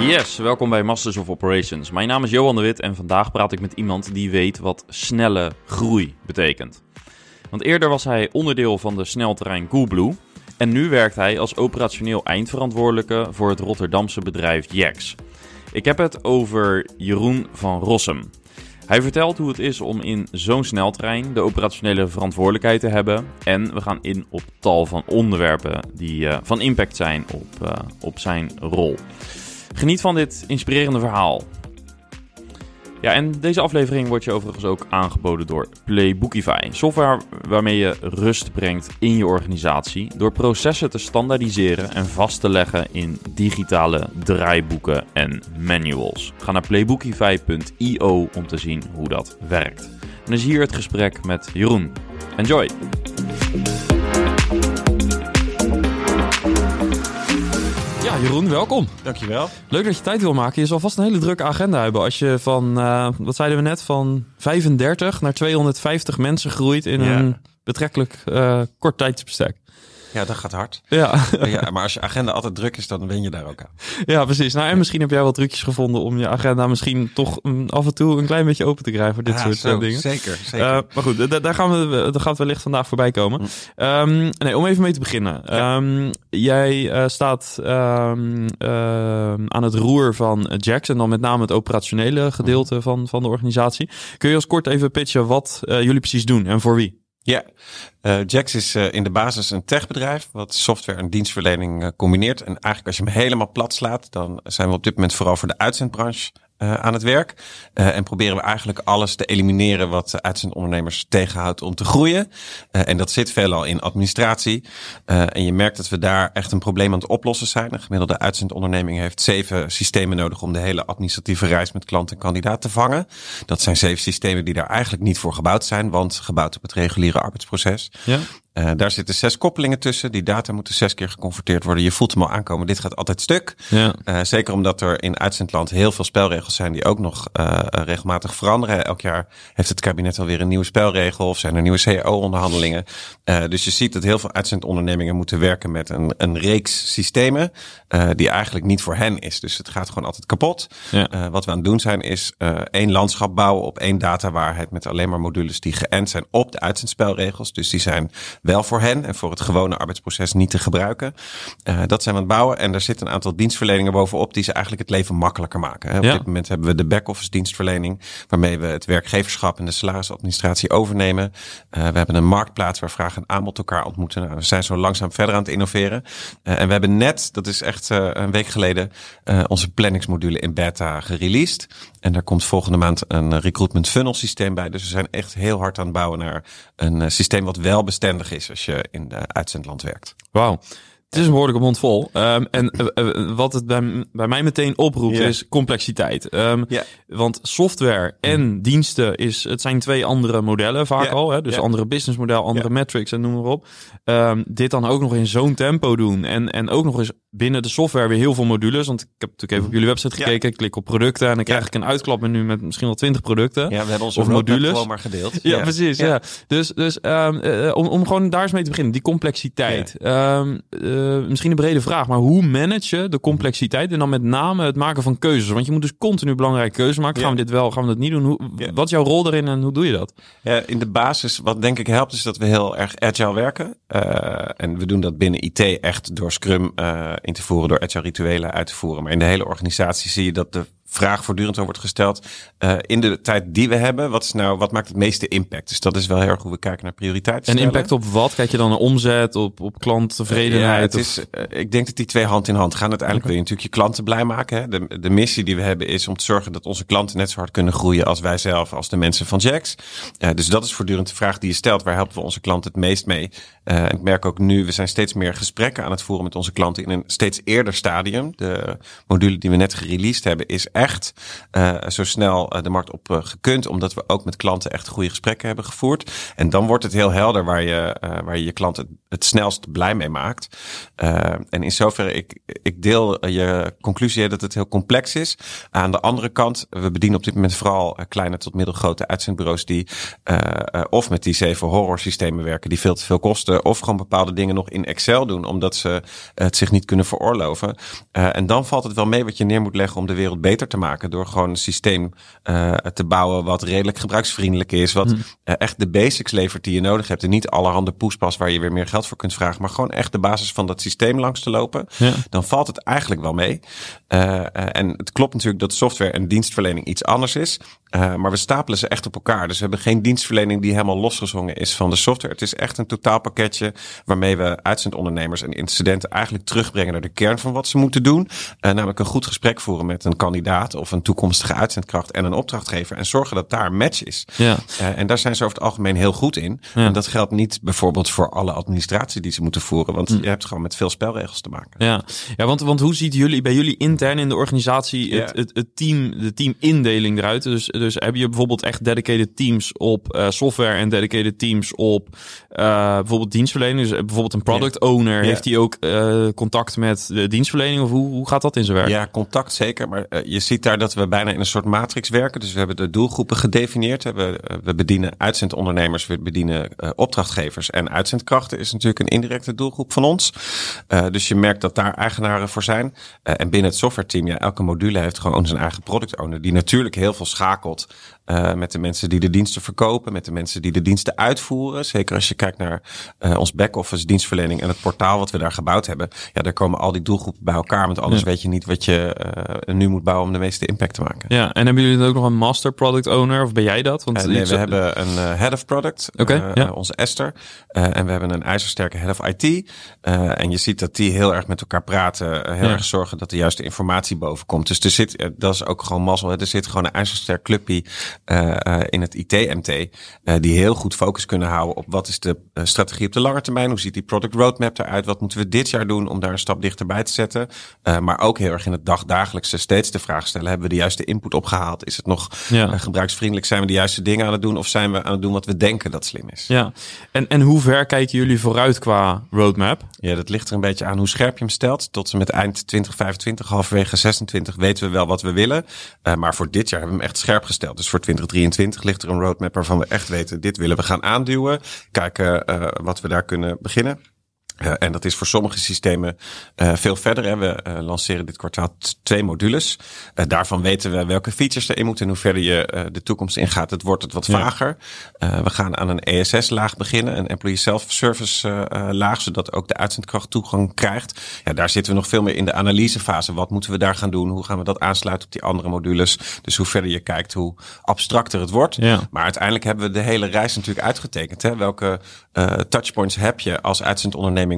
Yes, welkom bij Masters of Operations. Mijn naam is Johan de Wit en vandaag praat ik met iemand die weet wat snelle groei betekent. Want eerder was hij onderdeel van de snelterrein Coolblue en nu werkt hij als operationeel eindverantwoordelijke voor het Rotterdamse bedrijf Jax. Ik heb het over Jeroen van Rossum. Hij vertelt hoe het is om in zo'n sneltrein de operationele verantwoordelijkheid te hebben. En we gaan in op tal van onderwerpen die uh, van impact zijn op, uh, op zijn rol. Geniet van dit inspirerende verhaal. Ja, en deze aflevering wordt je overigens ook aangeboden door Playbookify. Software waarmee je rust brengt in je organisatie door processen te standaardiseren en vast te leggen in digitale draaiboeken en manuals. Ga naar playbookify.io om te zien hoe dat werkt. En dan is hier het gesprek met Jeroen. Enjoy! Ja, Jeroen, welkom. Dankjewel. Leuk dat je tijd wil maken. Je zal vast een hele drukke agenda hebben als je van, uh, wat zeiden we net, van 35 naar 250 mensen groeit in ja. een betrekkelijk uh, kort tijdsbestek. Ja, dat gaat hard. Ja. ja. Maar als je agenda altijd druk is, dan wen je daar ook aan. Ja, precies. Nou, en misschien heb jij wel trucjes gevonden om je agenda misschien toch af en toe een klein beetje open te krijgen voor dit soort zo, dingen. Zeker, zeker. Uh, maar goed, daar, gaan we, daar gaat wellicht vandaag voorbij komen. Mm. Um, nee, om even mee te beginnen. Um, jij uh, staat uh, aan het roer van Jax en dan met name het operationele gedeelte mm. van, van de organisatie. Kun je als kort even pitchen wat jullie precies doen en voor wie? Ja, uh, Jax is uh, in de basis een techbedrijf wat software en dienstverlening uh, combineert. En eigenlijk als je hem helemaal plat slaat, dan zijn we op dit moment vooral voor de uitzendbranche uh, aan het werk. Uh, en proberen we eigenlijk alles te elimineren wat uitzendondernemers tegenhoudt om te groeien. Uh, en dat zit veelal in administratie. en je merkt dat we daar echt een probleem aan het oplossen zijn. Een gemiddelde uitzendonderneming heeft zeven systemen nodig om de hele administratieve reis met klant en kandidaat te vangen. Dat zijn zeven systemen die daar eigenlijk niet voor gebouwd zijn, want gebouwd op het reguliere arbeidsproces. Ja. Uh, daar zitten zes koppelingen tussen. Die data moeten zes keer geconverteerd worden. Je voelt hem al aankomen. Dit gaat altijd stuk. Ja. Uh, zeker omdat er in uitzendland heel veel spelregels zijn die ook nog uh, regelmatig veranderen. Elk jaar heeft het kabinet alweer een nieuwe spelregel of zijn er nieuwe CAO-onderhandelingen. dus je ziet dat heel veel uitzendondernemingen moeten werken met een, een reeks systemen die eigenlijk niet voor hen is. Dus het gaat gewoon altijd kapot. Ja. wat we aan het doen zijn is één landschap bouwen op één datawaarheid met alleen maar modules die geënt zijn op de uitzendspelregels. Dus die zijn wel voor hen en voor het gewone arbeidsproces niet te gebruiken. Uh, dat zijn we aan het bouwen en er zitten een aantal dienstverleningen bovenop die ze eigenlijk het leven makkelijker maken. Hè. Op Ja. dit moment hebben we de back-office dienstverlening waarmee we het werkgeverschap en de salarisadministratie overnemen. Uh, we hebben een marktplaats waar vraag en aanbod elkaar ontmoeten. Nou, we zijn zo langzaam verder aan het innoveren. Uh, en we hebben net, dat is echt een week geleden, onze planningsmodule in beta gereleased. En daar komt volgende maand een recruitment funnel systeem bij. Dus we zijn echt heel hard aan het bouwen naar een systeem wat wel bestendig is als je in de uitzendland werkt. Wauw. Het is een behoorlijke mond vol. Um, en uh, uh, wat het bij, bij mij meteen oproept is complexiteit. Um. Want software en diensten, is, het zijn twee andere modellen vaak al. Hè? Dus andere businessmodel, andere metrics en noem maar op. Um, dit dan ook nog in zo'n tempo doen. En, en ook nog eens binnen de software weer heel veel modules. Want ik heb natuurlijk even op jullie website gekeken. Ik klik op producten en dan krijg ik een uitklapmenu met misschien wel twintig producten. Ja, we hebben onze Of modules. gewoon maar gedeeld. Ja, precies. Ja. Dus, dus uh, om, om gewoon daar eens mee te beginnen, die complexiteit. Ja. Uh, misschien een brede vraag, maar hoe manage je de complexiteit en dan met name het maken van keuzes? Want je moet dus continu belangrijke keuzes maken. Ja. Gaan we dit wel, gaan we dat niet doen? Hoe, Ja. Wat is jouw rol daarin en hoe doe je dat? Ja, in de basis, wat denk ik helpt, is dat we heel erg agile werken. Uh, en we doen dat binnen IT echt door Scrum uh, in te voeren, door agile rituelen uit te voeren. Maar in de hele organisatie zie je dat de vraag voortdurend wordt gesteld. Uh, in de tijd die we hebben, wat, is nou, wat maakt het meeste impact? Dus dat is wel heel erg hoe we kijken naar prioriteiten. En impact op wat? Kijk je dan naar omzet, op, op klanttevredenheid? Ja, het is, uh, ik denk dat die twee hand in hand gaan. Uiteindelijk okay. wil je natuurlijk je klanten blij maken. Hè? De, de missie die we hebben is om te zorgen dat onze klanten net zo hard kunnen groeien als wij zelf, als de mensen van Jax. Uh, dus dat is voortdurend de vraag die je stelt. Waar helpen we onze klanten het meest mee? Uh, en ik merk ook nu, we zijn steeds meer gesprekken aan het voeren met onze klanten in een steeds eerder stadium. De module die we net gereleased hebben is echt zo snel de markt op gekund, omdat we ook met klanten echt goede gesprekken hebben gevoerd. En dan wordt het heel helder waar je waar je, je klant het, snelst blij mee maakt. en in zoverre, ik, ik deel je conclusie dat het heel complex is. Aan de andere kant, we bedienen op dit moment vooral kleine tot middelgrote uitzendbureaus die of met die zeven horror systemen werken die veel te veel kosten, of gewoon bepaalde dingen nog in Excel doen, omdat ze het zich niet kunnen veroorloven. En dan valt het wel mee wat je neer moet leggen om de wereld beter te maken. Door gewoon een systeem uh, te bouwen wat redelijk gebruiksvriendelijk is. Wat uh, echt de basics levert die je nodig hebt. En niet allerhande poespas waar je weer meer geld voor kunt vragen. Maar gewoon echt de basis van dat systeem langs te lopen. Ja. Dan valt het eigenlijk wel mee. en het klopt natuurlijk dat software en dienstverlening iets anders is. maar we stapelen ze echt op elkaar. Dus we hebben geen dienstverlening die helemaal losgezongen is van de software. Het is echt een totaalpakketje waarmee we uitzendondernemers en incidenten eigenlijk terugbrengen naar de kern van wat ze moeten doen. Namelijk een goed gesprek voeren met een kandidaat of een toekomstige uitzendkracht en een opdrachtgever. En zorgen dat daar een match is. Ja. Uh, en daar zijn ze over het algemeen heel goed in. Ja. En dat geldt niet bijvoorbeeld voor alle administratie die ze moeten voeren. Want hm. je hebt gewoon met veel spelregels te maken. Ja, ja want, want hoe ziet jullie bij jullie intern in de organisatie het, het, het team, de teamindeling eruit? Dus, dus heb je bijvoorbeeld echt dedicated teams op uh, software en dedicated teams op bijvoorbeeld dienstverlening? Dus bijvoorbeeld een product owner, heeft hij ook contact met de dienstverlening? Of hoe, hoe gaat dat in zijn werk? Ja, contact zeker. Maar je ziet daar dat we bijna in een soort matrix werken. Dus we hebben de doelgroepen gedefinieerd. We, we bedienen uitzendondernemers, we bedienen uh, opdrachtgevers. En uitzendkrachten is natuurlijk een indirecte doelgroep van ons. dus je merkt dat daar eigenaren voor zijn. en binnen het software team, ja, elke module heeft gewoon zijn eigen product owner. Die natuurlijk heel veel schakelt uh, met de mensen die de diensten verkopen, met de mensen die de diensten uitvoeren. Zeker als je kijkt naar uh, ons back-office dienstverlening en het portaal wat we daar gebouwd hebben. Ja, daar komen al die doelgroepen bij elkaar. Want anders weet je niet wat je uh, nu moet bouwen om de meeste impact te maken. Ja, en hebben jullie dan ook nog een master product owner? Of ben jij dat? Want nee, we hebben een head of product. Oké. Okay, ja. Onze Esther. en we hebben een ijzersterke head of IT. en je ziet dat die heel erg met elkaar praten. heel ja. erg zorgen dat de juiste informatie boven komt. Dus er zit, dat is ook gewoon mazzel. Er zit gewoon een ijzersterk clubje in het IT-MT, uh, die heel goed focus kunnen houden op wat is de strategie op de lange termijn, hoe ziet die product roadmap eruit, wat moeten we dit jaar doen om daar een stap dichterbij te zetten. maar ook heel erg in het dagdagelijkse steeds de vraag stellen, hebben we de juiste input opgehaald? Is het nog ja. gebruiksvriendelijk? Zijn we de juiste dingen aan het doen of zijn we aan het doen wat we denken dat slim is? Ja, en, en hoe ver kijken jullie vooruit qua roadmap? Ja, dat ligt er een beetje aan hoe scherp je hem stelt. Tot en met eind 2025, halverwege 26 weten we wel wat we willen. maar voor dit jaar hebben we hem echt scherp gesteld. Dus voor 2023 ligt er een roadmap waarvan we echt weten, dit willen we gaan aanduwen. Kijken uh, wat we daar kunnen beginnen. Uh, en dat is voor sommige systemen uh, veel verder. Hè. We uh, lanceren dit kwartaal twee modules. daarvan weten we welke features erin moeten en hoe verder je de toekomst ingaat. Het wordt het wat vager. we gaan aan een ESS-laag beginnen, een Employee Self-Service laag, zodat ook de uitzendkracht toegang krijgt. Ja, daar zitten we nog veel meer in de analysefase. Wat moeten we daar gaan doen? Hoe gaan we dat aansluiten op die andere modules? Dus hoe verder je kijkt, hoe abstracter het wordt. Ja. Maar uiteindelijk hebben we de hele reis natuurlijk uitgetekend. Hè. Welke touchpoints heb je als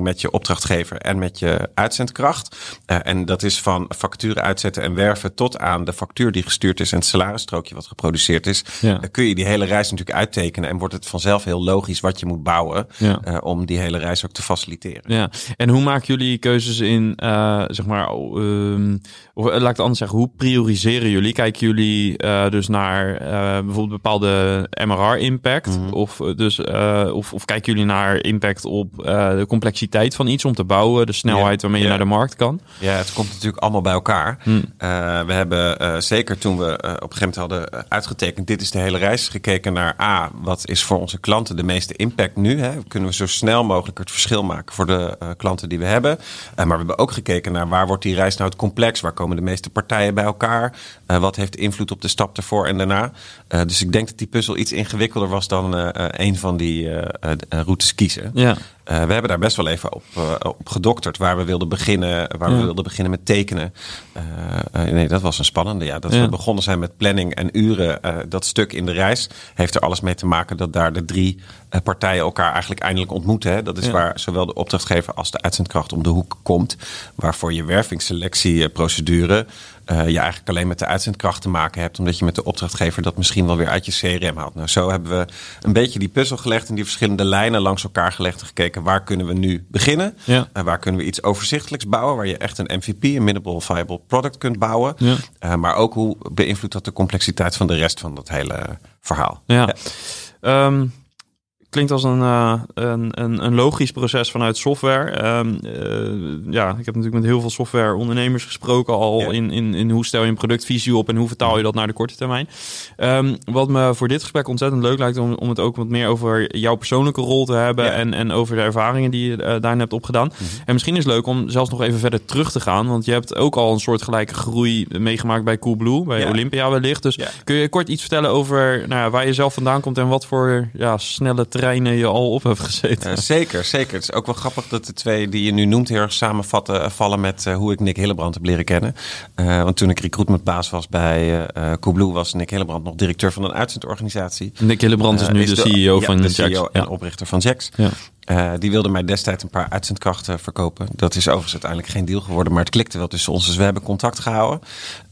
met je opdrachtgever en met je uitzendkracht. Uh, en dat is van facturen uitzetten en werven tot aan de factuur die gestuurd is en het salarisstrookje wat geproduceerd is. Ja. Dan kun je die hele reis natuurlijk uittekenen en wordt het vanzelf heel logisch wat je moet bouwen ja. uh, om die hele reis ook te faciliteren. Ja, en hoe maken jullie keuzes in, uh, zeg maar, um, of laat ik het anders zeggen, hoe prioriseren jullie? Kijken jullie dus naar bijvoorbeeld bepaalde MRR-impact? Mm -hmm. Of, dus, of, of kijken jullie naar impact op de complexiteit? Complexiteit van iets om te bouwen, de snelheid waarmee je naar de markt kan. Ja, het komt natuurlijk allemaal bij elkaar. Hmm. Uh, we hebben uh, zeker toen we uh, op een gegeven moment hadden uitgetekend, dit is de hele reis, gekeken naar A, wat is voor onze klanten de meeste impact nu? Hè? Kunnen we zo snel mogelijk het verschil maken voor de klanten die we hebben? maar we hebben ook gekeken naar waar wordt die reis nou het complex? Waar komen de meeste partijen bij elkaar? wat heeft invloed op de stap ervoor en daarna? dus ik denk dat die puzzel iets ingewikkelder was dan een van die routes kiezen. Ja. We hebben daar best wel even op, uh, op gedokterd waar we wilden beginnen, waar ja. we wilden beginnen met tekenen. Uh, nee, dat was een spannende. Ja, dat ja. we begonnen zijn met planning en uren. dat stuk in de reis heeft er alles mee te maken dat daar de drie partijen elkaar eigenlijk eindelijk ontmoeten. Hè. Dat is ja. waar zowel de opdrachtgever als de uitzendkracht om de hoek komt. Waarvoor je wervingsselectieprocedure uh, je eigenlijk alleen met de uitzendkracht te maken hebt, omdat je met de opdrachtgever dat misschien wel weer uit je CRM haalt. Nou, zo hebben we een beetje die puzzel gelegd en die verschillende lijnen langs elkaar gelegd en gekeken waar kunnen we nu beginnen? Ja. Uh, waar kunnen we iets overzichtelijks bouwen, waar je echt een MVP, een minimal viable product kunt bouwen. Ja. Uh, maar ook hoe beïnvloedt dat de complexiteit van de rest van dat hele verhaal? Ja. ja. Um, klinkt als een, uh, een, een, een, logisch proces vanuit software. Um, uh, ja, ik heb natuurlijk met heel veel softwareondernemers gesproken al in, in, in hoe stel je een productvisie op en hoe vertaal je dat naar de korte termijn. Um, wat me voor dit gesprek ontzettend leuk lijkt om, om het ook wat meer over jouw persoonlijke rol te hebben en, en over de ervaringen die je uh, daarin hebt opgedaan. Mm -hmm. En misschien is het leuk om zelfs nog even verder terug te gaan, want je hebt ook al een soort gelijke groei meegemaakt bij Coolblue, bij ja. Olympia wellicht. Dus kun je kort iets vertellen over nou, waar je zelf vandaan komt en wat voor ja, snelle je al op hebt gezeten. Uh, zeker, zeker. Het is ook wel grappig dat de twee die je nu noemt heel erg samenvatten uh, vallen met uh, hoe ik Nick Hillebrand heb leren kennen. want toen ik recruitmentbaas was bij uh, Coolblue was Nick Hillebrand nog directeur van een uitzendorganisatie. Nick Hillebrand is nu is de, de, CEO van de CEO en oprichter van Jax. Ja. Uh, die wilde mij destijds een paar uitzendkrachten verkopen. Dat is overigens uiteindelijk geen deal geworden, maar het klikte wel tussen ons. Dus we hebben contact gehouden.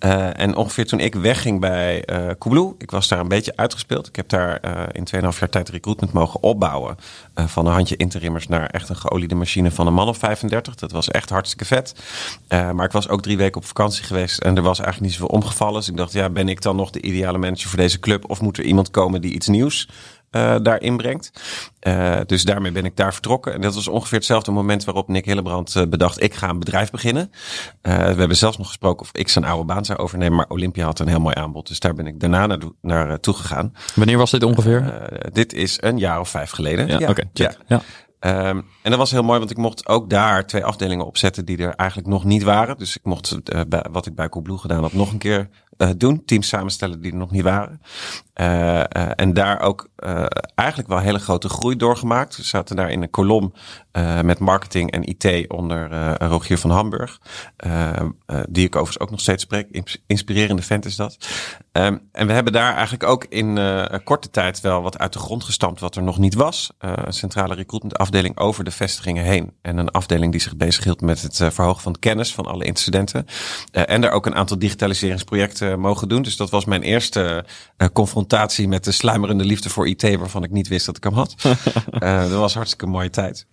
Uh, en ongeveer toen ik wegging bij uh, Coolblue, ik was daar een beetje uitgespeeld. Ik heb daar in 2,5 jaar tijd recruitment mogen opbouwen. van een handje interimmers naar echt een geoliede machine van een man of 35. Dat was echt hartstikke vet. maar ik was ook drie weken op vakantie geweest en er was eigenlijk niet zoveel omgevallen. Dus ik dacht, ja, ben ik dan nog de ideale manager voor deze club? Of moet er iemand komen die iets nieuws uh, daarin brengt. Uh, dus daarmee ben ik daar vertrokken. En dat was ongeveer hetzelfde moment waarop Nick Hillebrand uh, bedacht, ik ga een bedrijf beginnen. we hebben zelfs nog gesproken of ik zijn oude baan zou overnemen, maar Olympia had een heel mooi aanbod. Dus daar ben ik daarna naar, naar toe gegaan. Wanneer was dit ongeveer? dit is een jaar of vijf geleden. Ja, ja. oké. Okay, ja. Um, en dat was heel mooi, want ik mocht ook daar twee afdelingen opzetten die er eigenlijk nog niet waren. Dus ik mocht bij, wat ik bij Coolblue gedaan had nog een keer uh, doen. Teams samenstellen die er nog niet waren. Uh, en daar ook eigenlijk wel hele grote groei doorgemaakt. We zaten daar in een kolom met marketing en IT onder Rogier van Hamburg. die ik overigens ook nog steeds spreek. Inspirerende vent is dat. Um, en we hebben daar eigenlijk ook in korte tijd wel wat uit de grond gestampt wat er nog niet was. centrale recruitment afdeling over de vestigingen heen. En een afdeling die zich bezighield met het verhogen van kennis van alle incidenten. en daar ook een aantal digitaliseringsprojecten mogen doen. Dus dat was mijn eerste confrontatie met de sluimerende liefde voor IT, waarvan ik niet wist dat ik hem had. dat was hartstikke mooie tijd.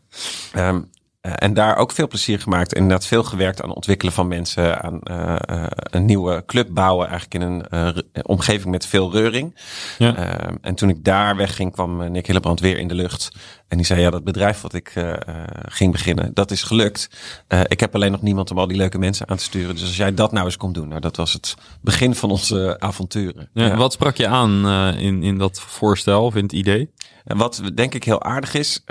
Um, uh, en daar ook veel plezier gemaakt. En inderdaad veel gewerkt aan ontwikkelen van mensen. Aan uh, uh, een nieuwe club bouwen. Eigenlijk in een omgeving met veel reuring. Ja. Ehm, en toen ik daar wegging kwam Nick Hillebrand weer in de lucht. En die zei ja dat bedrijf wat ik ging beginnen. Dat is gelukt. ik heb alleen nog niemand om al die leuke mensen aan te sturen. Dus als jij dat nou eens komt doen. Nou dat was het begin van onze avonturen. Ja, ja. Wat sprak je aan in, in dat voorstel of in het idee? En wat denk ik heel aardig is,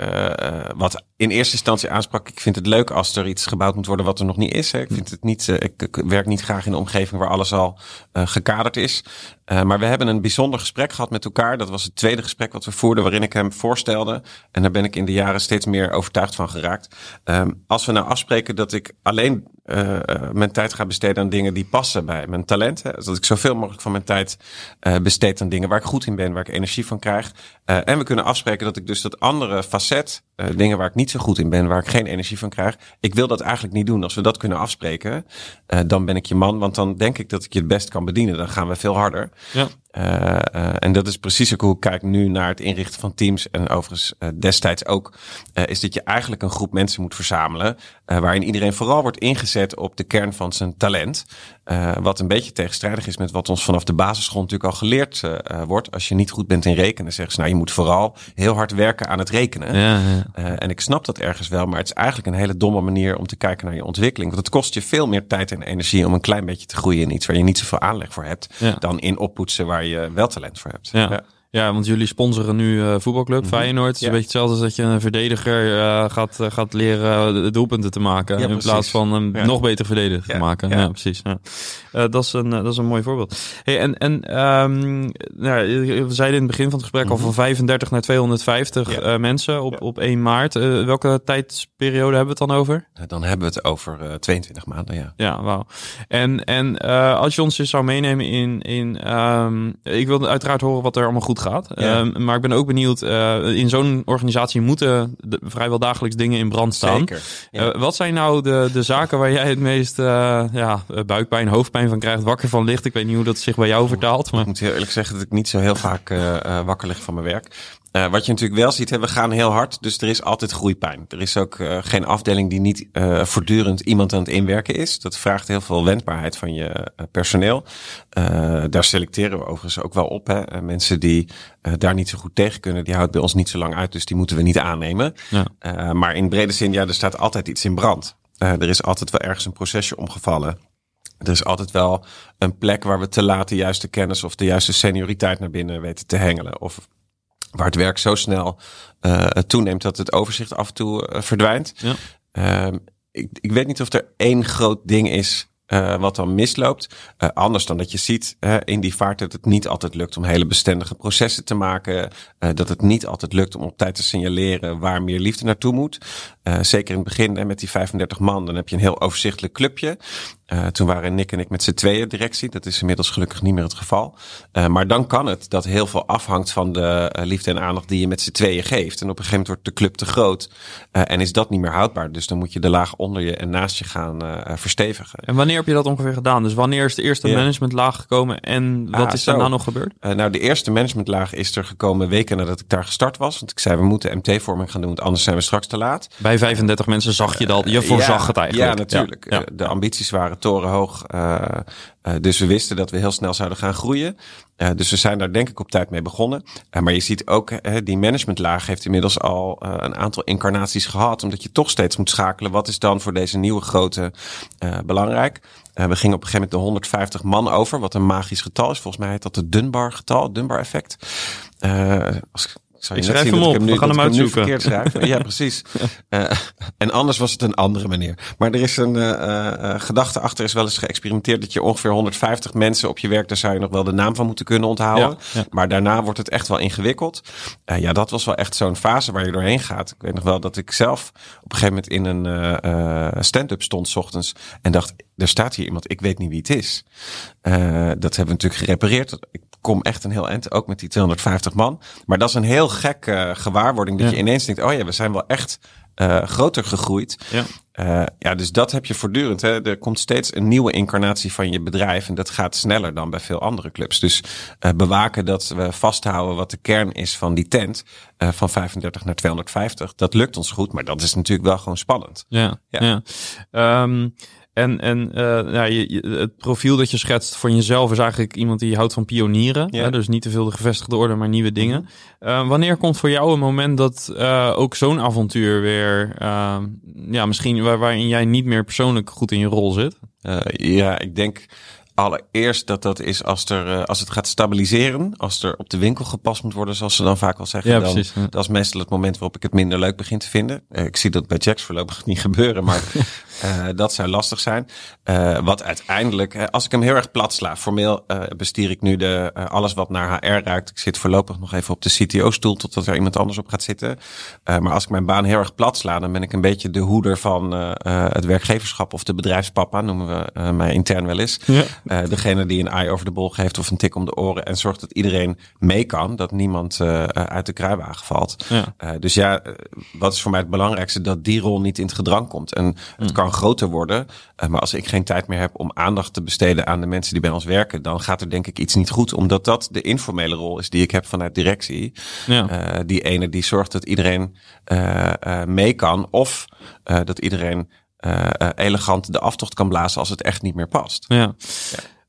wat in eerste instantie aansprak, ik vind het leuk als er iets gebouwd moet worden wat er nog niet is. Hè. Ik vind het niet, ik, ik, werk niet graag in een omgeving waar alles al gekaderd is. Uh, maar we hebben een bijzonder gesprek gehad met elkaar. Dat was het tweede gesprek wat we voerden, waarin ik hem voorstelde. En daar ben ik in de jaren steeds meer overtuigd van geraakt. Um, als we nou afspreken dat ik alleen uh, mijn tijd ga besteden aan dingen die passen bij mijn talent. Dat ik zoveel mogelijk van mijn tijd besteed aan dingen waar ik goed in ben, waar ik energie van krijg. En we kunnen afspreken dat ik dus dat andere facet, dingen waar ik niet zo goed in ben, waar ik geen energie van krijg. Ik wil dat eigenlijk niet doen. Als we dat kunnen afspreken, dan ben ik je man. Want dan denk ik dat ik je het best kan bedienen. Dan gaan we veel harder. Ja. Uh, uh, en dat is precies ook hoe ik kijk nu naar het inrichten van teams. En overigens uh, destijds ook. is dat je eigenlijk een groep mensen moet verzamelen. waarin iedereen vooral wordt ingezet op de kern van zijn talent. wat een beetje tegenstrijdig is met wat ons vanaf de basisschool natuurlijk al geleerd wordt. Als je niet goed bent in rekenen, zeggen ze nou je moet vooral heel hard werken aan het rekenen. Ja, ja. en ik snap dat ergens wel. Maar het is eigenlijk een hele domme manier om te kijken naar je ontwikkeling. Want het kost je veel meer tijd en energie om een klein beetje te groeien in iets waar je niet zoveel aanleg voor hebt. Dan in oppoetsen waar je wel talent voor hebt. Ja. Ja. Want jullie sponsoren nu uh, voetbalclub mm -hmm. Feyenoord. Het is een beetje hetzelfde als dat je een verdediger uh, gaat, uh, gaat leren de doelpunten te maken. Ja, in plaats van een ja. nog beter verdediger te maken. Ja, precies. dat, is een, dat is een mooi voorbeeld. Hey, en en um, nou, we zeiden in het begin van het gesprek mm -hmm. al van 35 naar 250 mensen op, op 1 maart. welke tijdsperiode hebben we het dan over? Dan hebben we het over 22 maanden, ja. Ja, wauw. En, en als je ons dus zou meenemen in... in um, ik wil uiteraard horen wat er allemaal goed goed gaat. Ja. Ehm, maar ik ben ook benieuwd, eh, in zo'n organisatie moeten de- vrijwel dagelijks dingen in brand staan. Zeker. Ja. Eh, wat zijn nou de, de zaken waar jij het meest eh, ja, buikpijn, hoofdpijn van krijgt, wakker van ligt? Ik weet niet hoe dat zich bij jou vertaalt. Maar... Ik moet heel eerlijk zeggen dat ik niet zo heel vaak wakker lig van mijn werk. Eh, wat je natuurlijk wel ziet, hè, we gaan heel hard, dus er is altijd groeipijn. Er is ook eh, geen afdeling die niet eh, voortdurend iemand aan het inwerken is. Dat vraagt heel veel wendbaarheid van je personeel. Daar selecteren we overigens ook wel op. Hè. Mensen die daar niet zo goed tegen kunnen, die houdt bij ons niet zo lang uit, dus die moeten we niet aannemen. Ja. Maar in brede zin, ja, er staat altijd iets in brand. Er is altijd wel ergens een procesje omgevallen. Er is altijd wel een plek waar we te laat de juiste kennis of de juiste senioriteit naar binnen weten te hengelen. Of waar het werk zo snel eh, toeneemt dat het overzicht af en toe eh, verdwijnt. Ja. Ehm, ik, ik weet niet of er één groot ding is eh, wat dan misloopt. Anders dan dat je ziet in die vaart dat het niet altijd lukt om hele bestendige processen te maken. dat het niet altijd lukt om op tijd te signaleren waar meer liefde naartoe moet. Zeker in het begin hè, met die 35 man, dan heb je een heel overzichtelijk clubje. Eh, toen waren Nick en ik met z'n tweeën directie. Dat is inmiddels gelukkig niet meer het geval. Eh, maar dan kan het dat heel veel afhangt van de eh, liefde en aandacht die je met z'n tweeën geeft. En op een gegeven moment wordt de club te groot. en is dat niet meer houdbaar. Dus dan moet je de laag onder je en naast je gaan verstevigen. En wanneer heb je dat ongeveer gedaan? Dus wanneer is de eerste Ja. managementlaag gekomen en wat Ah, is zo. daarna nog gebeurd? Nou, de eerste managementlaag is er gekomen weken nadat ik daar gestart was. Want ik zei, we moeten MT-vorming gaan doen, want anders zijn we straks te laat. Bij 35 mensen zag je dat, je voorzag ja, het eigenlijk. Ja, natuurlijk. Ja, De ambities waren torenhoog. eh, eh, dus we wisten dat we heel snel zouden gaan groeien. Eh, dus we zijn daar denk ik op tijd mee begonnen. Maar je ziet ook, die managementlaag heeft inmiddels al een aantal incarnaties gehad. Omdat je toch steeds moet schakelen. Wat is dan voor deze nieuwe grote belangrijk? We gingen op een gegeven moment de 150 man over. Wat een magisch getal is. Volgens mij heet dat het Dunbar getal. Dunbar effect. Eh, als ik, ik schrijf hem ik op. nu, We gaan hem uitzoeken. verkeerd schrijf. ja, precies. Eh, en anders was het een andere manier. Maar er is een eh, eh, gedachte achter, is wel eens geëxperimenteerd dat je ongeveer 150 mensen op je werk, daar zou je nog wel de naam van moeten kunnen onthouden. Ja, ja. Maar daarna wordt het echt wel ingewikkeld. Ja, dat was wel echt zo'n fase waar je doorheen gaat. Ik weet nog wel dat ik zelf op een gegeven moment in een stand-up stond 's ochtends en dacht, er staat hier iemand, ik weet niet wie het is. Eh, dat hebben we natuurlijk gerepareerd. Ik kom echt een heel eind, ook met die 250 man. Maar dat is een heel gek eh, gewaarwording dat Ja. je ineens denkt, oh ja, we zijn wel echt eh, groter gegroeid. Ja. Ja, dus dat heb je voortdurend. Hè. Er komt steeds een nieuwe incarnatie van je bedrijf. En dat gaat sneller dan bij veel andere clubs. Dus bewaken dat we vasthouden wat de kern is van die tent. van 35 naar 250. Dat lukt ons goed. Maar dat is natuurlijk wel gewoon spannend. Ja, Ja. ja. Ehm, en en eh, ja, je, je- het profiel dat je schetst van jezelf is eigenlijk iemand die houdt van pionieren. Ja. Hè? Dus niet te veel de gevestigde orde, maar nieuwe dingen. Eh, wanneer komt voor jou een moment dat eh, ook zo'n avontuur weer, ja, misschien waar, waarin jij niet meer persoonlijk goed in je rol zit? Ja, ik denk allereerst dat dat is als, er, als het gaat stabiliseren. Als er op de winkel gepast moet worden, zoals ze dan vaak al zeggen. Ja, dan, precies, ja. Dat is meestal het moment waarop ik het minder leuk begin te vinden. Ik zie dat bij Jacks voorlopig niet gebeuren, maar eh, dat zou lastig zijn. Eh, wat uiteindelijk, als ik hem heel erg plat sla. Formeel eh, bestier ik nu de, alles wat naar HR ruikt. Ik zit voorlopig nog even op de CTO-stoel totdat er iemand anders op gaat zitten. Maar als ik mijn baan heel erg plat sla, dan ben ik een beetje de hoeder van het werkgeverschap of de bedrijfspapa, noemen we mij intern wel eens. Ja. Degene die een eye over de bol geeft of een tik om de oren en zorgt dat iedereen mee kan, dat niemand uit de kruiwagen valt. Ja. Dus ja, wat is voor mij het belangrijkste? Dat die rol niet in het gedrang komt. En het kan groter worden, eh, maar als ik geen tijd meer heb om aandacht te besteden aan de mensen die bij ons werken, dan gaat er denk ik iets niet goed, omdat dat de informele rol is die ik heb vanuit directie. Ja. Eh, die ene die zorgt dat iedereen eh, mee kan, of dat iedereen elegant de aftocht kan blazen als het echt niet meer past. Ja.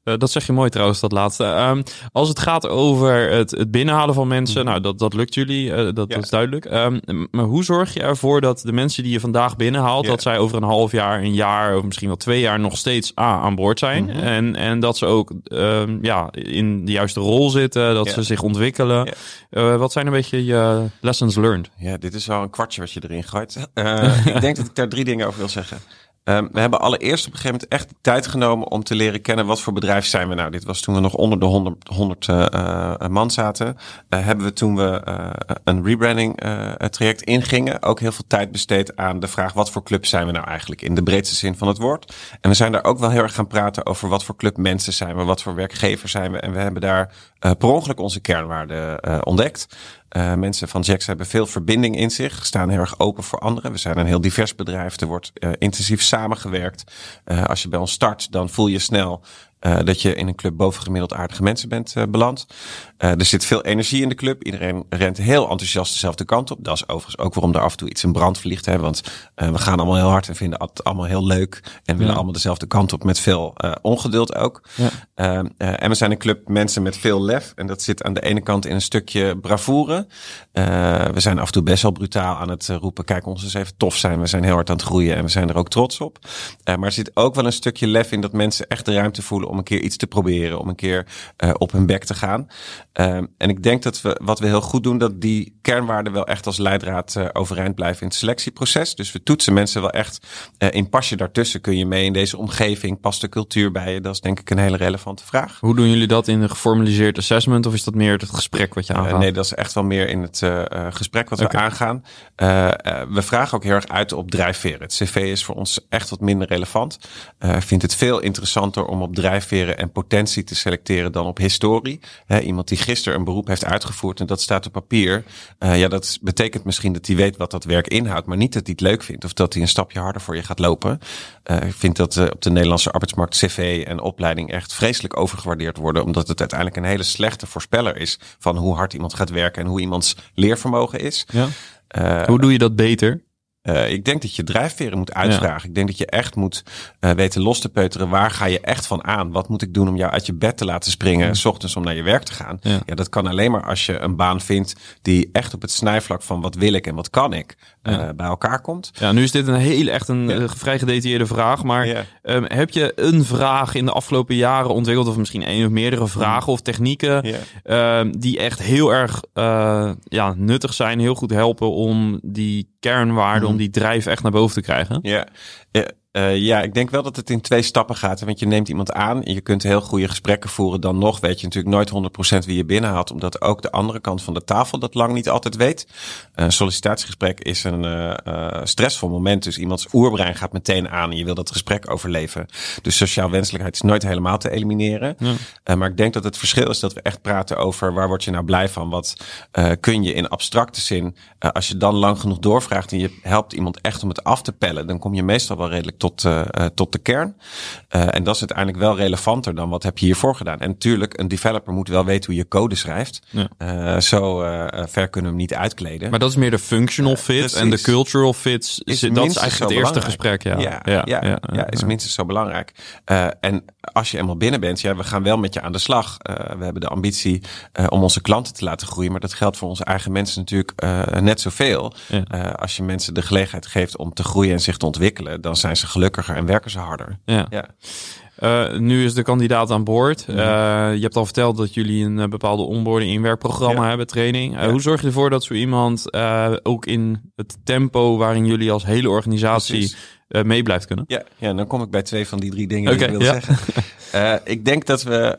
Eh, dat zeg je mooi trouwens, dat laatste. Ehm, als het gaat over het, het binnenhalen van mensen, nou, dat, dat lukt jullie, eh, dat. Ja. dat is duidelijk. Ehm, maar hoe zorg je ervoor dat de mensen die je vandaag binnenhaalt, Ja. dat zij over een half jaar, een jaar of misschien wel twee jaar nog steeds A, aan boord zijn? Mhm. en, en dat ze ook ehm, ja, in de juiste rol zitten, dat Ja. ze zich ontwikkelen. Ja. Eh, wat zijn een beetje je lessons learned? Ja, dit is wel een kwartje wat je erin gooit. Eh, ik denk dat ik daar drie dingen over wil zeggen. Um, we hebben allereerst op een gegeven moment echt tijd genomen om te leren kennen wat voor bedrijf zijn we nou. Dit was toen we nog onder de 100, 100 uh, man zaten. Uh, hebben we toen we uh, een rebranding uh, traject ingingen ook heel veel tijd besteed aan de vraag wat voor club zijn we nou eigenlijk in de breedste zin van het woord. En we zijn daar ook wel heel erg gaan praten over wat voor club mensen zijn we, wat voor werkgever zijn we. En we hebben daar per ongeluk onze kernwaarden ontdekt. Uh, mensen van Jax hebben veel verbinding in zich, staan heel erg open voor anderen. We zijn een heel divers bedrijf, er wordt uh, intensief samengewerkt. Uh, als je bij ons start, dan voel je snel uh, dat je in een club bovengemiddeld aardige mensen bent uh, beland. Uh, er zit veel energie in de club. Iedereen rent heel enthousiast dezelfde kant op. Dat is overigens ook waarom er af en toe iets in brand vliegt. Hè? Want we gaan allemaal heel hard en vinden het allemaal heel leuk. En willen ja. allemaal dezelfde kant op met veel ongeduld ook. Ja. en we zijn een club mensen met veel lef. En dat zit aan de ene kant in een stukje bravoure. we zijn af en toe best wel brutaal aan het roepen. Kijk, ons eens even tof zijn. We zijn heel hard aan het groeien en we zijn er ook trots op. maar er zit ook wel een stukje lef in dat mensen echt de ruimte voelen om een keer iets te proberen, om een keer uh, op hun bek te gaan. Uh, en ik denk dat we wat we heel goed doen, dat die kernwaarden wel echt als leidraad uh, overeind blijven in het selectieproces. Dus we toetsen mensen wel echt uh, in pas je daartussen. Kun je mee in deze omgeving? Past de cultuur bij je? Dat is denk ik een hele relevante vraag. Hoe doen jullie dat in een geformaliseerd assessment of is dat meer het gesprek wat je aangaat? nee, dat is echt wel meer in het gesprek wat okay. we aangaan. we vragen ook heel erg uit op drijfveren. Het cv is voor ons echt wat minder relevant. Ik vind het veel interessanter om op drijfveren en potentie te selecteren dan op historie. He, iemand die gisteren een beroep heeft uitgevoerd en dat staat op papier. Uh, ja, dat betekent misschien dat hij weet wat dat werk inhoudt, maar niet dat hij het leuk vindt of dat hij een stapje harder voor je gaat lopen. Uh, ik vind dat uh, op de Nederlandse arbeidsmarkt cv en opleiding echt vreselijk overgewaardeerd worden, omdat het uiteindelijk een hele slechte voorspeller is van hoe hard iemand gaat werken en hoe iemands leervermogen is. Ja. hoe doe je dat beter? Uh, ik denk dat je drijfveren moet uitvragen. Ja. Ik denk dat je echt moet uh, weten los te peuteren. Waar ga je echt van aan? Wat moet ik doen om jou uit je bed te laten springen? Ja. S ochtends om naar je werk te gaan. Ja. ja. dat kan alleen maar als je een baan vindt die echt op het snijvlak van wat wil ik en wat kan ik uh, bij elkaar komt. Ja, nu is dit een heel echt een vrij gedetailleerde vraag. Maar um, heb je een vraag in de afgelopen jaren ontwikkeld, of misschien één of meerdere vragen mm. of technieken, um, die echt heel erg ja, nuttig zijn, heel goed helpen om die kernwaarden, mm. om die drijf echt naar boven te krijgen? Ja, Uh, ja, ik denk wel dat het in twee stappen gaat. Want je neemt iemand aan en je kunt heel goede gesprekken voeren. Dan nog weet je natuurlijk nooit 100% wie je binnenhaalt. Omdat ook de andere kant van de tafel dat lang niet altijd weet. Een sollicitatiegesprek is een uh, uh, stressvol moment. Dus iemands oerbrein gaat meteen aan en je wil dat gesprek overleven. Dus sociaal wenselijkheid is nooit helemaal te elimineren. Ja. maar ik denk dat het verschil is dat we echt praten over waar word je nou blij van? Wat kun je in abstracte zin, als je dan lang genoeg doorvraagt en je helpt iemand echt om het af te pellen. Dan kom je meestal wel redelijk tot, uh, tot de kern. Uh, en dat is uiteindelijk wel relevanter dan wat heb je hiervoor gedaan. En natuurlijk, een developer moet wel weten hoe je code schrijft. Ja. Zo ver kunnen we hem niet uitkleden. Maar dat is meer de functional fit en de cultural fit. Is dat is eigenlijk het eerste gesprek. Ja, ja, ja, ja, ja, ja is minstens zo belangrijk. en als je eenmaal binnen bent, ja, we gaan wel met je aan de slag. we hebben de ambitie om onze klanten te laten groeien. Maar dat geldt voor onze eigen mensen natuurlijk net zoveel. als je mensen de gelegenheid geeft om te groeien en zich te ontwikkelen, dan zijn ze gelukkiger en werken ze harder. Ja. ja. Uh, nu is de kandidaat aan boord. Uh, je hebt al verteld dat jullie een uh, bepaalde onboarding inwerkprogramma ja. hebben, training. Ja. Hoe zorg je ervoor dat zo iemand ook in het tempo waarin jullie als hele organisatie mee blijft kunnen? Ja, ja, dan kom ik bij twee van die drie dingen okay, die ik wil ja. zeggen. ik denk dat we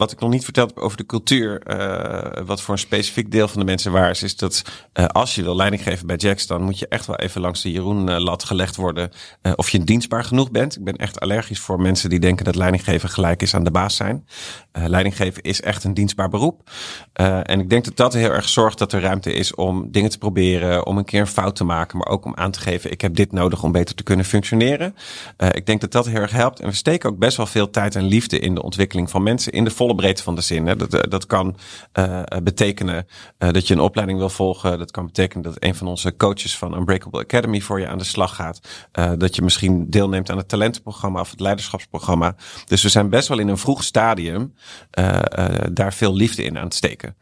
wat ik nog niet verteld heb over de cultuur, uh, wat voor een specifiek deel van de mensen waar is, is dat uh, als je wil leiding geven bij Jax, dan moet je echt wel even langs de Jeroen-lat gelegd worden uh, of je dienstbaar genoeg bent. Ik ben echt allergisch voor mensen die denken dat leidinggeven gelijk is aan de baas zijn. leidinggeven is echt een dienstbaar beroep. en ik denk dat dat heel erg zorgt dat er ruimte is om dingen te proberen, om een keer een fout te maken, maar ook om aan te geven, ik heb dit nodig om beter te kunnen functioneren. ik denk dat dat heel erg helpt. En we steken ook best wel veel tijd en liefde in de ontwikkeling van mensen in de volle breedte van de zin. Hè. Dat, dat kan uh, betekenen uh, dat je een opleiding wil volgen. Dat kan betekenen dat een van onze coaches van Unbreakable Academy voor je aan de slag gaat. Uh, dat je misschien deelneemt aan het talentenprogramma of het leiderschapsprogramma. Dus we zijn best wel in een vroeg stadium daar veel liefde in aan het steken.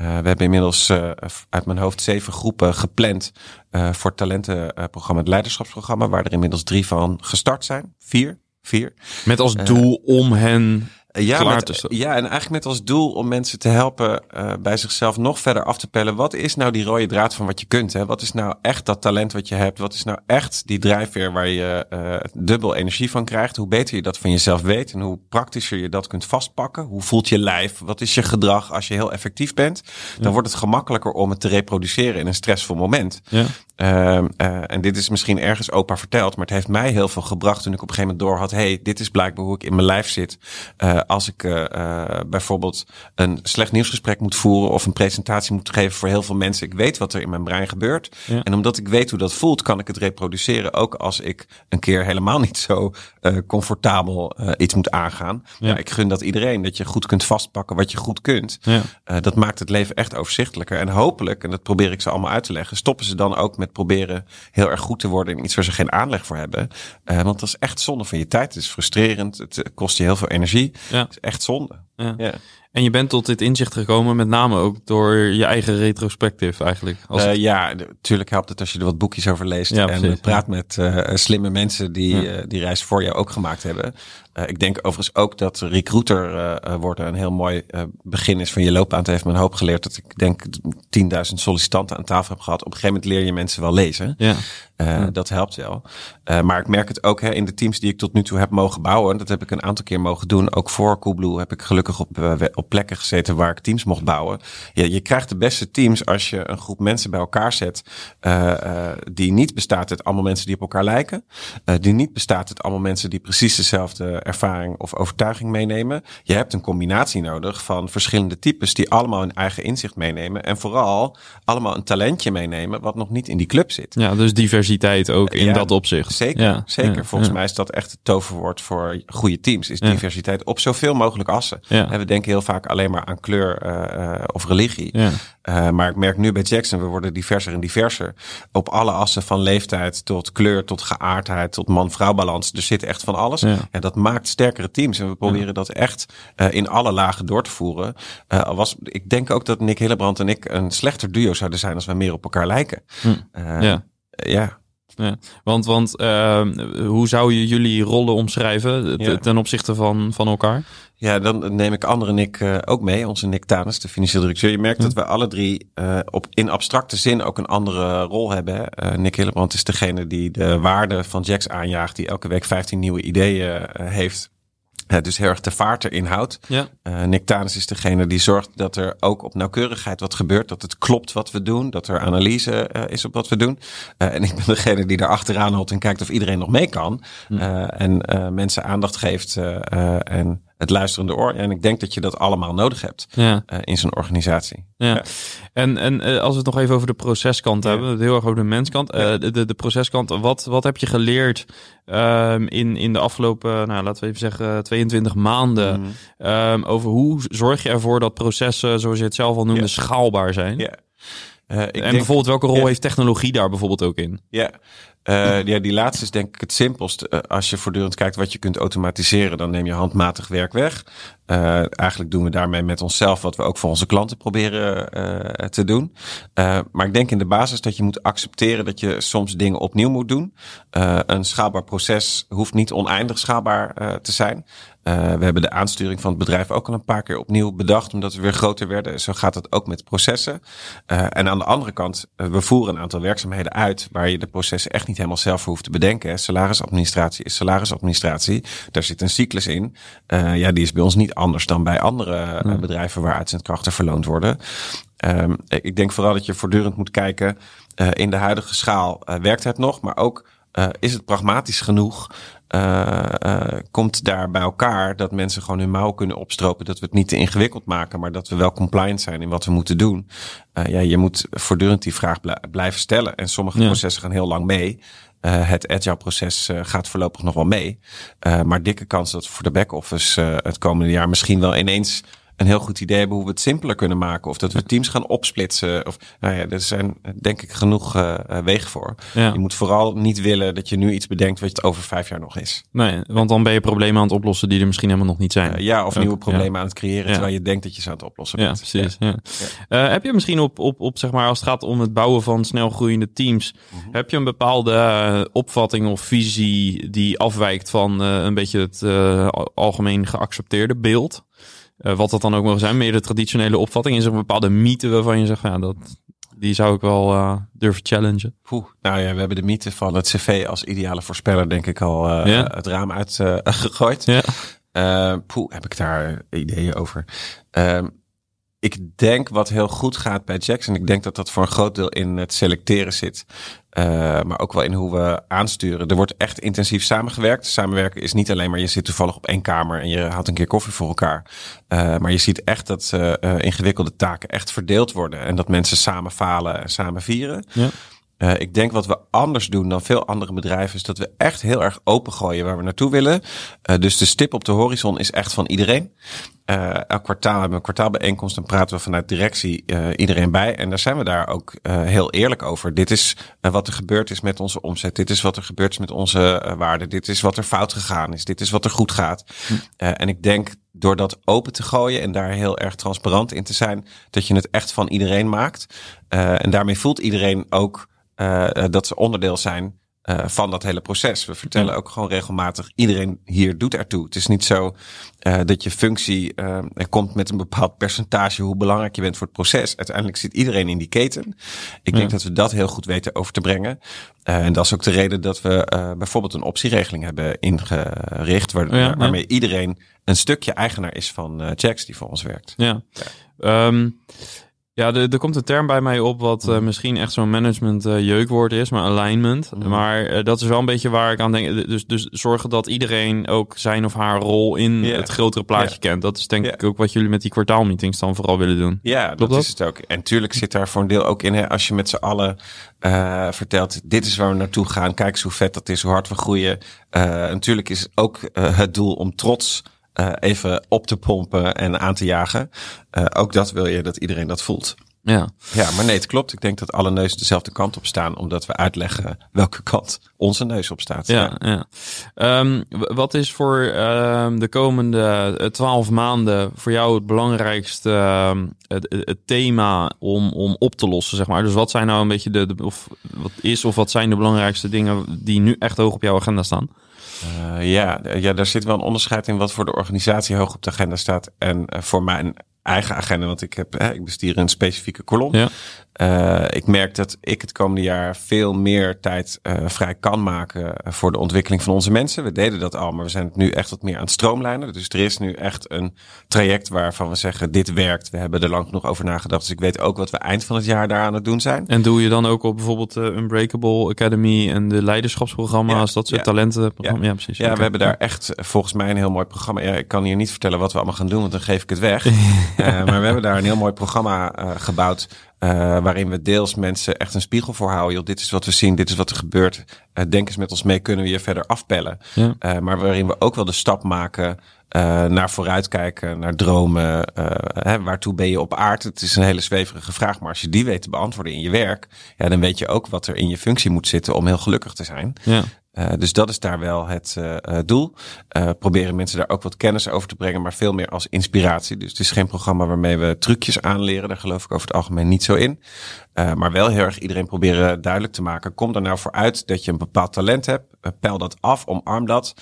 Uh, we hebben inmiddels uh, uit mijn hoofd zeven groepen gepland uh, voor het talentenprogramma, het leiderschapsprogramma, waar er inmiddels drie van gestart zijn. Vier. Vier. Met als doel om hen Ja, met- te staan. ja, en eigenlijk met als doel om mensen te helpen eh, bij zichzelf nog verder af te pellen. Wat is nou die rode draad van wat je kunt? Hè? Wat is nou echt dat talent wat je hebt? Wat is nou echt die drijfveer waar je eh, dubbel energie van krijgt? Hoe beter je dat van jezelf weet en hoe praktischer je dat kunt vastpakken. Hoe voelt je lijf? Wat is je gedrag als je heel effectief bent? Dan wordt het gemakkelijker om het te reproduceren in een stressvol moment. Ja. Ehm, eh, en dit is misschien ergens opa verteld, maar het heeft mij heel veel gebracht toen ik op een gegeven moment door had. hey, dit is blijkbaar hoe ik in mijn lijf zit. Eh, als ik eh, bijvoorbeeld een slecht nieuwsgesprek moet voeren of een presentatie moet geven voor heel veel mensen. Ik weet wat er in mijn brein gebeurt. Ja. En omdat ik weet hoe dat voelt, kan ik het reproduceren. Ook als ik een keer helemaal niet zo comfortabel iets moet aangaan. Ja. Ik gun dat iedereen, dat je goed kunt vastpakken wat je goed kunt. Ja. Dat maakt het leven echt overzichtelijker. En hopelijk, en dat probeer ik ze allemaal uit te leggen, stoppen ze dan ook met proberen heel erg goed te worden in iets waar ze geen aanleg voor hebben. Eh, want dat is echt zonde van je tijd. Het is frustrerend. Het eh, kost je heel veel energie. Ja. Het is echt zonde. Ja. Ja. En je bent tot dit inzicht gekomen, met name ook door je eigen retrospectief eigenlijk. Als Eh, ja, natuurlijk helpt het als je er wat boekjes over leest. Ja, en precies, eh, praat met eh, slimme mensen die Ja. die reis voor jou ook gemaakt hebben. Ik denk overigens ook dat recruiter worden een heel mooi begin is van je loopbaan. Het heeft me een hoop geleerd dat ik denk 10.000 sollicitanten aan tafel heb gehad. Op een gegeven moment leer je mensen wel lezen. ja. Eh, Dat helpt wel. Eh, maar ik merk het ook hè, in de teams die ik tot nu toe heb mogen bouwen. Dat heb ik een aantal keer mogen doen. Ook voor Coolblue heb ik gelukkig op, eh, op plekken gezeten waar ik teams mocht bouwen. Ja, je krijgt de beste teams als je een groep mensen bij elkaar zet. die niet bestaat uit allemaal mensen die op elkaar lijken. die niet bestaat uit allemaal mensen die precies dezelfde ervaring of overtuiging meenemen. Je hebt een combinatie nodig van verschillende types die allemaal hun eigen inzicht meenemen. En vooral allemaal een talentje meenemen wat nog niet in die club zit. ja, dus diversiteit ook in Ja, dat opzicht. Zeker, Ja, zeker. ja, Volgens mij is dat echt het toverwoord voor goede teams. Is diversiteit op zoveel mogelijk assen. En we denken heel vaak alleen maar aan kleur eh, eh, of religie. Ja. Eh, maar ik merk nu bij Jackson, we worden diverser en diverser. Op alle assen van leeftijd tot kleur, tot geaardheid, tot man-vrouw balans. Er zit echt van alles. En dat maakt sterkere teams. En we proberen dat echt in alle lagen door te voeren. Al was, ik denk ook dat Nick Hillebrand en ik een slechter duo zouden zijn als we meer op elkaar lijken. Eh, Ja. ja. Ja, want, want eh, hoe zou je jullie rollen omschrijven Ja. ten opzichte van, van elkaar? Ja, dan neem ik andere Nick eh, ook mee, onze Nick Tanis, de financieel directeur. Je merkt dat we alle drie eh, op, in abstracte zin ook een andere rol hebben. Eh, Nick Hillebrand is degene die de waarde van Jax aanjaagt, die elke week 15 nieuwe ideeën heeft. Eh, dus heel erg de vaart erin houdt. Ja. Tanis is degene die zorgt dat er ook op nauwkeurigheid wat gebeurt. Dat het klopt wat we doen. Dat er analyse eh, is op wat we doen. Eh, en ik ben degene die daar achteraan houdt en kijkt of iedereen nog mee kan. Eh, en mensen aandacht geeft en het luisterende oor. En ik denk dat je dat allemaal nodig hebt Ja. eh, in zo'n organisatie. Ja. Ja. En, en eh, als we het nog even over de proceskant Ja. hebben, heel erg over de menskant, eh, de, de, de proceskant, wat, wat heb je geleerd ehm, in, in de afgelopen, nou, laten we even zeggen, 22 maanden, Mhm. ehm, over hoe zorg je ervoor dat processen, zoals je het zelf al noemde, schaalbaar zijn? Ja. Eh, ik en denk- bijvoorbeeld, welke rol Ja. heeft technologie daar bijvoorbeeld ook in? Ja. Eh, ja, die laatste is denk ik het simpelst. Eh, als je voortdurend kijkt wat je kunt automatiseren, dan neem je handmatig werk weg. Eigenlijk doen we daarmee met onszelf wat we ook voor onze klanten proberen te doen. Maar ik denk in de basis dat je moet accepteren dat je soms dingen opnieuw moet doen. Een schaalbaar proces hoeft niet oneindig schaalbaar te zijn. Eh, we hebben de aansturing van het bedrijf ook al een paar keer opnieuw bedacht, omdat we weer groter werden. Zo gaat het ook met processen. Eh, en aan de andere kant, eh, we voeren een aantal werkzaamheden uit waar je de processen echt niet helemaal zelf voor hoeft te bedenken. Salarisadministratie is salarisadministratie. Daar zit een cyclus in. Ja, die is bij ons niet anders dan bij andere bedrijven waar uitzendkrachten verloond worden. Ehm, ik denk vooral dat je voortdurend moet kijken in de huidige schaal werkt het nog, maar ook is het pragmatisch genoeg? Eh, komt daar bij elkaar dat mensen gewoon hun mouw kunnen opstropen, dat we het niet te ingewikkeld maken, maar dat we wel compliant zijn in wat we moeten doen. Eh, ja, je moet voortdurend die vraag bl- blijven stellen en sommige Ja. processen gaan heel lang mee. Het agile proces gaat voorlopig nog wel mee. Maar dikke kans dat voor de back-office het komende jaar misschien wel ineens een heel goed idee hebben hoe we het simpeler kunnen maken. Of dat we teams gaan opsplitsen. Of, nou ja, er zijn denk ik genoeg uh, wegen voor. Je moet vooral niet willen dat je nu iets bedenkt wat het over vijf jaar nog is. Nee, want dan ben je problemen aan het oplossen die er misschien helemaal nog niet zijn. ja, of nieuwe problemen aan het creëren terwijl je denkt dat je ze aan het oplossen bent. Ja, precies. Ja. heb je misschien op, op, op, zeg maar, als het gaat om het bouwen van snel groeiende teams, mhm. heb je een bepaalde opvatting of visie die afwijkt van een beetje het algemeen geaccepteerde beeld? Uh, wat dat dan ook mogen zijn, meer de traditionele opvatting. Is er een bepaalde mythe waarvan je zegt, ja, dat, die zou ik wel uh, durven challengen? Poeh, nou ja, we hebben de mythe van het cv als ideale voorspeller, denk ik, al uh, het raam uitgegooid. ja. poeh, heb ik daar ideeën over? Ik denk wat heel goed gaat bij Jackson. Ik denk dat dat voor een groot deel in het selecteren zit. Uh, maar ook wel in hoe we aansturen. Er wordt echt intensief samengewerkt. Samenwerken is niet alleen maar je zit toevallig op één kamer en je haalt een keer koffie voor elkaar. Uh, maar je ziet echt dat uh, ingewikkelde taken echt verdeeld worden. En dat mensen samen falen en samen vieren. Ja. Uh, ik denk wat we anders doen dan veel andere bedrijven is dat we echt heel erg opengooien waar we naartoe willen. Uh, dus de stip op de horizon is echt van iedereen. Uh, elk kwartaal hebben we een kwartaalbijeenkomst en praten we vanuit directie iedereen bij. En daar zijn we daar ook heel eerlijk over. Dit is wat er gebeurd is met onze omzet. Dit is wat er gebeurd is met onze waarden. Dit is wat er fout gegaan is. Dit is wat er goed gaat. Hm. en ik denk door dat open te gooien en daar heel erg transparant in te zijn, dat je het echt van iedereen maakt. en daarmee voelt iedereen ook dat ze onderdeel zijn uh, van dat hele proces. We vertellen ook gewoon regelmatig, iedereen hier doet ertoe. Het is niet zo uh, dat je functie er komt met een bepaald percentage hoe belangrijk je bent voor het proces. Uiteindelijk zit iedereen in die keten. Ik denk dat we dat heel goed weten over te brengen. en dat is ook de reden dat we bijvoorbeeld een optieregeling hebben ingericht, waar, waarmee iedereen een stukje eigenaar is van checks die voor ons werkt. Ja. ja. Um, ja, er, er komt een term bij mij op wat uh, misschien echt zo'n management uh, jeukwoord is, maar alignment. Mm. Maar uh, dat is wel een beetje waar ik aan denk. Dus, dus zorgen dat iedereen ook zijn of haar rol in yeah. het grotere plaatje yeah. kent. Dat is denk yeah. ik ook wat jullie met die kwartaalmeetings dan vooral willen doen. Ja, dat, dat, is het ook. En tuurlijk zit daar voor een deel ook in, hè, als je met z'n allen vertelt, dit is waar we naartoe gaan, kijk eens hoe vet dat is, hoe hard we groeien. natuurlijk is ook het doel om trots uh, even op te pompen en aan te jagen. Uh, ook dat wil je dat iedereen dat voelt. Ja. ja, maar nee, het klopt. Ik denk dat alle neuzen dezelfde kant op staan, omdat we uitleggen welke kant onze neus op staat. Ja, ja. Um, wat is voor um, de komende twaalf maanden voor jou het belangrijkste het, het, thema om, om op te lossen, zeg maar? Dus wat zijn nou een beetje de, de, of wat is of wat zijn de belangrijkste dingen die nu echt hoog op jouw agenda staan? Uh, ja, ja, daar zit wel een onderscheid in wat voor de organisatie hoog op de agenda staat. En uh, voor mijn eigen agenda, want ik, heb, hè, ik bestier een specifieke kolom. Ja. Uh, ik merk dat ik het komende jaar veel meer tijd uh, vrij kan maken voor de ontwikkeling van onze mensen. We deden dat al, maar we zijn het nu echt wat meer aan het stroomlijnen. Dus er is nu echt een traject waarvan we zeggen, dit werkt. We hebben er lang genoeg over nagedacht. Dus ik weet ook wat we eind van het jaar daar aan het doen zijn. En doe je dan ook op bijvoorbeeld de Unbreakable Academy en de leiderschapsprogramma's, ja, dat soort ja. talenten? Ja. ja, precies. Ja, okay. we hebben daar echt volgens mij een heel mooi programma. Ik kan hier niet vertellen wat we allemaal gaan doen, want dan geef ik het weg. maar we hebben daar een heel mooi programma gebouwd uh, waarin we deels mensen echt een spiegel voor houden. Joh, dit is wat we zien, dit is wat er gebeurt. Uh, denk eens met ons mee, kunnen we je verder afpellen. Ja. Uh, maar waarin we ook wel de stap maken naar vooruitkijken, naar dromen. hè, waartoe ben je op aard? Het is een hele zweverige vraag, maar als je die weet te beantwoorden in je werk, ja, dan weet je ook wat er in je functie moet zitten om heel gelukkig te zijn. Ja. Uh, dus dat is daar wel het uh, doel. Uh, proberen mensen daar ook wat kennis over te brengen, maar veel meer als inspiratie. Dus het is geen programma waarmee we trucjes aanleren. Daar geloof ik over het algemeen niet zo in. Maar wel heel erg iedereen proberen duidelijk te maken. Kom er nou voor uit dat je een bepaald talent hebt. peil dat af, omarm dat.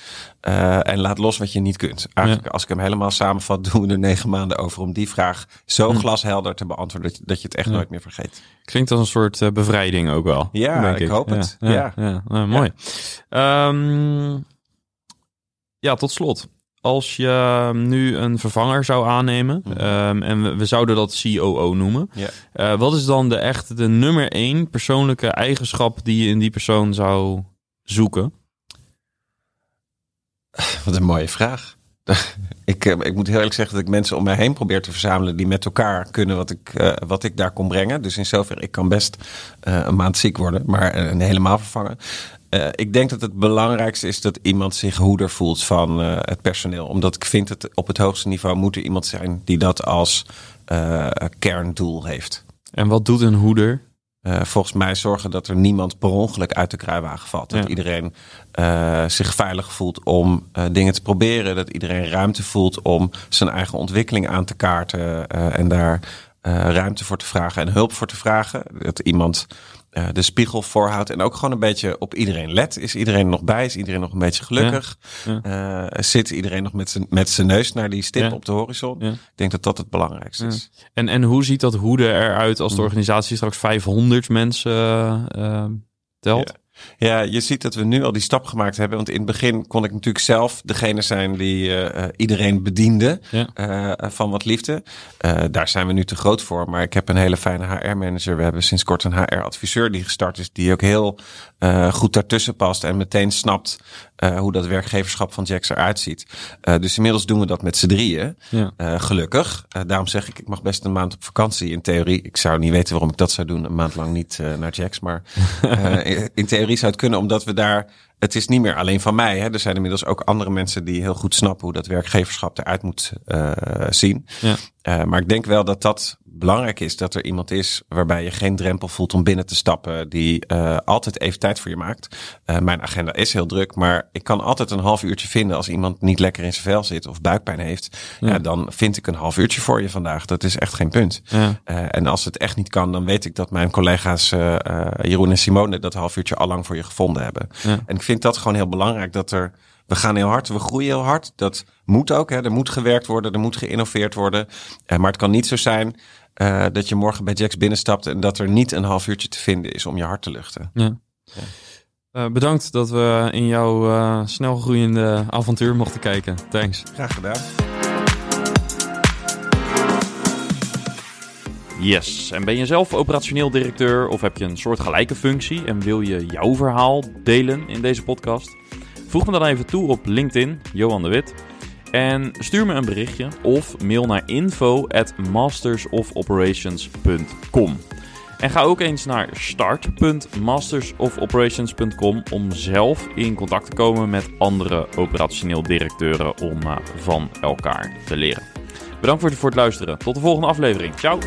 en laat los wat je niet kunt. Eigenlijk, ja. als ik hem helemaal samenvat, doen we er negen maanden over om die vraag zo hm. glashelder te beantwoorden dat je, dat je het echt ja. nooit meer vergeet. Klinkt als een soort bevrijding ook wel. Ja, ik, ik, hoop het. Ja, ja. mooi. Um, ja, tot slot. Als je nu een vervanger zou aannemen, mm. um, en we, we, zouden dat COO noemen, yeah. uh, wat is dan de echt de nummer één persoonlijke eigenschap die je in die persoon zou zoeken? Wat een mooie vraag. ik, eh, ik moet heel eerlijk zeggen dat ik mensen om mij heen probeer te verzamelen die met elkaar kunnen wat ik, uh, wat ik daar kon brengen. Dus in zover, ik kan best uh, een maand ziek worden, maar uh, helemaal vervangen. Uh, ik denk dat het belangrijkste is dat iemand zich hoeder voelt van uh, het personeel. Omdat ik vind dat op het hoogste niveau moet er iemand zijn die dat als uh, kerndoel heeft. En wat doet een hoeder? Volgens mij zorgen dat er niemand per ongeluk uit de kruiwagen valt. Dat ja. iedereen zich veilig voelt om dingen te proberen. Dat iedereen ruimte voelt om zijn eigen ontwikkeling aan te kaarten. en daar ruimte voor te vragen en hulp voor te vragen. Dat iemand uh, de spiegel voorhoudt en ook gewoon een beetje op iedereen let. Is iedereen nog bij? Is iedereen nog een beetje gelukkig? Ja, ja. Uh, zit iedereen nog met zijn, met zijn neus naar die stip ja. op de horizon? Ik denk dat dat het belangrijkste is. En, en hoe ziet dat hoede eruit als de organisatie straks 500 mensen uh, telt? Ja, je ziet dat we nu al die stap gemaakt hebben. Want in het begin kon ik natuurlijk zelf degene zijn die uh, iedereen bediende ja. uh, van wat liefde. Uh, daar zijn we nu te groot voor. Maar ik heb een hele fijne HR-manager. We hebben sinds kort een HR-adviseur die gestart is. Die ook heel goed daartussen past en meteen snapt hoe dat werkgeverschap van Jax eruit ziet. dus inmiddels doen we dat met z'n drieën. Ja. gelukkig. daarom zeg ik, ik mag best een maand op vakantie in theorie. Ik zou niet weten waarom ik dat zou doen. Een maand lang niet naar Jax. Maar in, in theorie zou het kunnen, omdat we daar. Het is niet meer alleen van mij. Hè. Er zijn inmiddels ook andere mensen die heel goed snappen hoe dat werkgeverschap eruit moet zien. Ja. Maar ik denk wel dat dat belangrijk is dat er iemand is waarbij je geen drempel voelt om binnen te stappen, die uh, altijd even tijd voor je maakt. Uh, mijn agenda is heel druk, maar ik kan altijd een half uurtje vinden als iemand niet lekker in zijn vel zit of buikpijn heeft. Ja. ja dan vind ik een half uurtje voor je vandaag. Dat is echt geen punt. Ja. Uh, en als het echt niet kan, dan weet ik dat mijn collega's Jeroen en Simone dat half uurtje al lang voor je gevonden hebben. Ja. En ik vind dat gewoon heel belangrijk dat er we gaan heel hard, we groeien heel hard. Dat moet ook. Hè. Er moet gewerkt worden, er moet geïnnoveerd worden. Maar het kan niet zo zijn uh, dat je morgen bij Jax binnenstapt en dat er niet een half uurtje te vinden is om je hart te luchten. Ja. ja. Uh, bedankt dat we in jouw uh, snel groeiende avontuur mochten kijken. Thanks. Graag gedaan. Yes, en ben je zelf operationeel directeur of heb je een soortgelijke functie en wil je jouw verhaal delen in deze podcast? Voeg me dan even toe op LinkedIn, Johan de Wit. En stuur me een berichtje of mail naar info at mastersofoperations.com. En ga ook eens naar start.mastersofoperations.com om zelf in contact te komen met andere operationeel directeuren om uh, van elkaar te leren. Bedankt voor het luisteren. Tot de volgende aflevering. Ciao!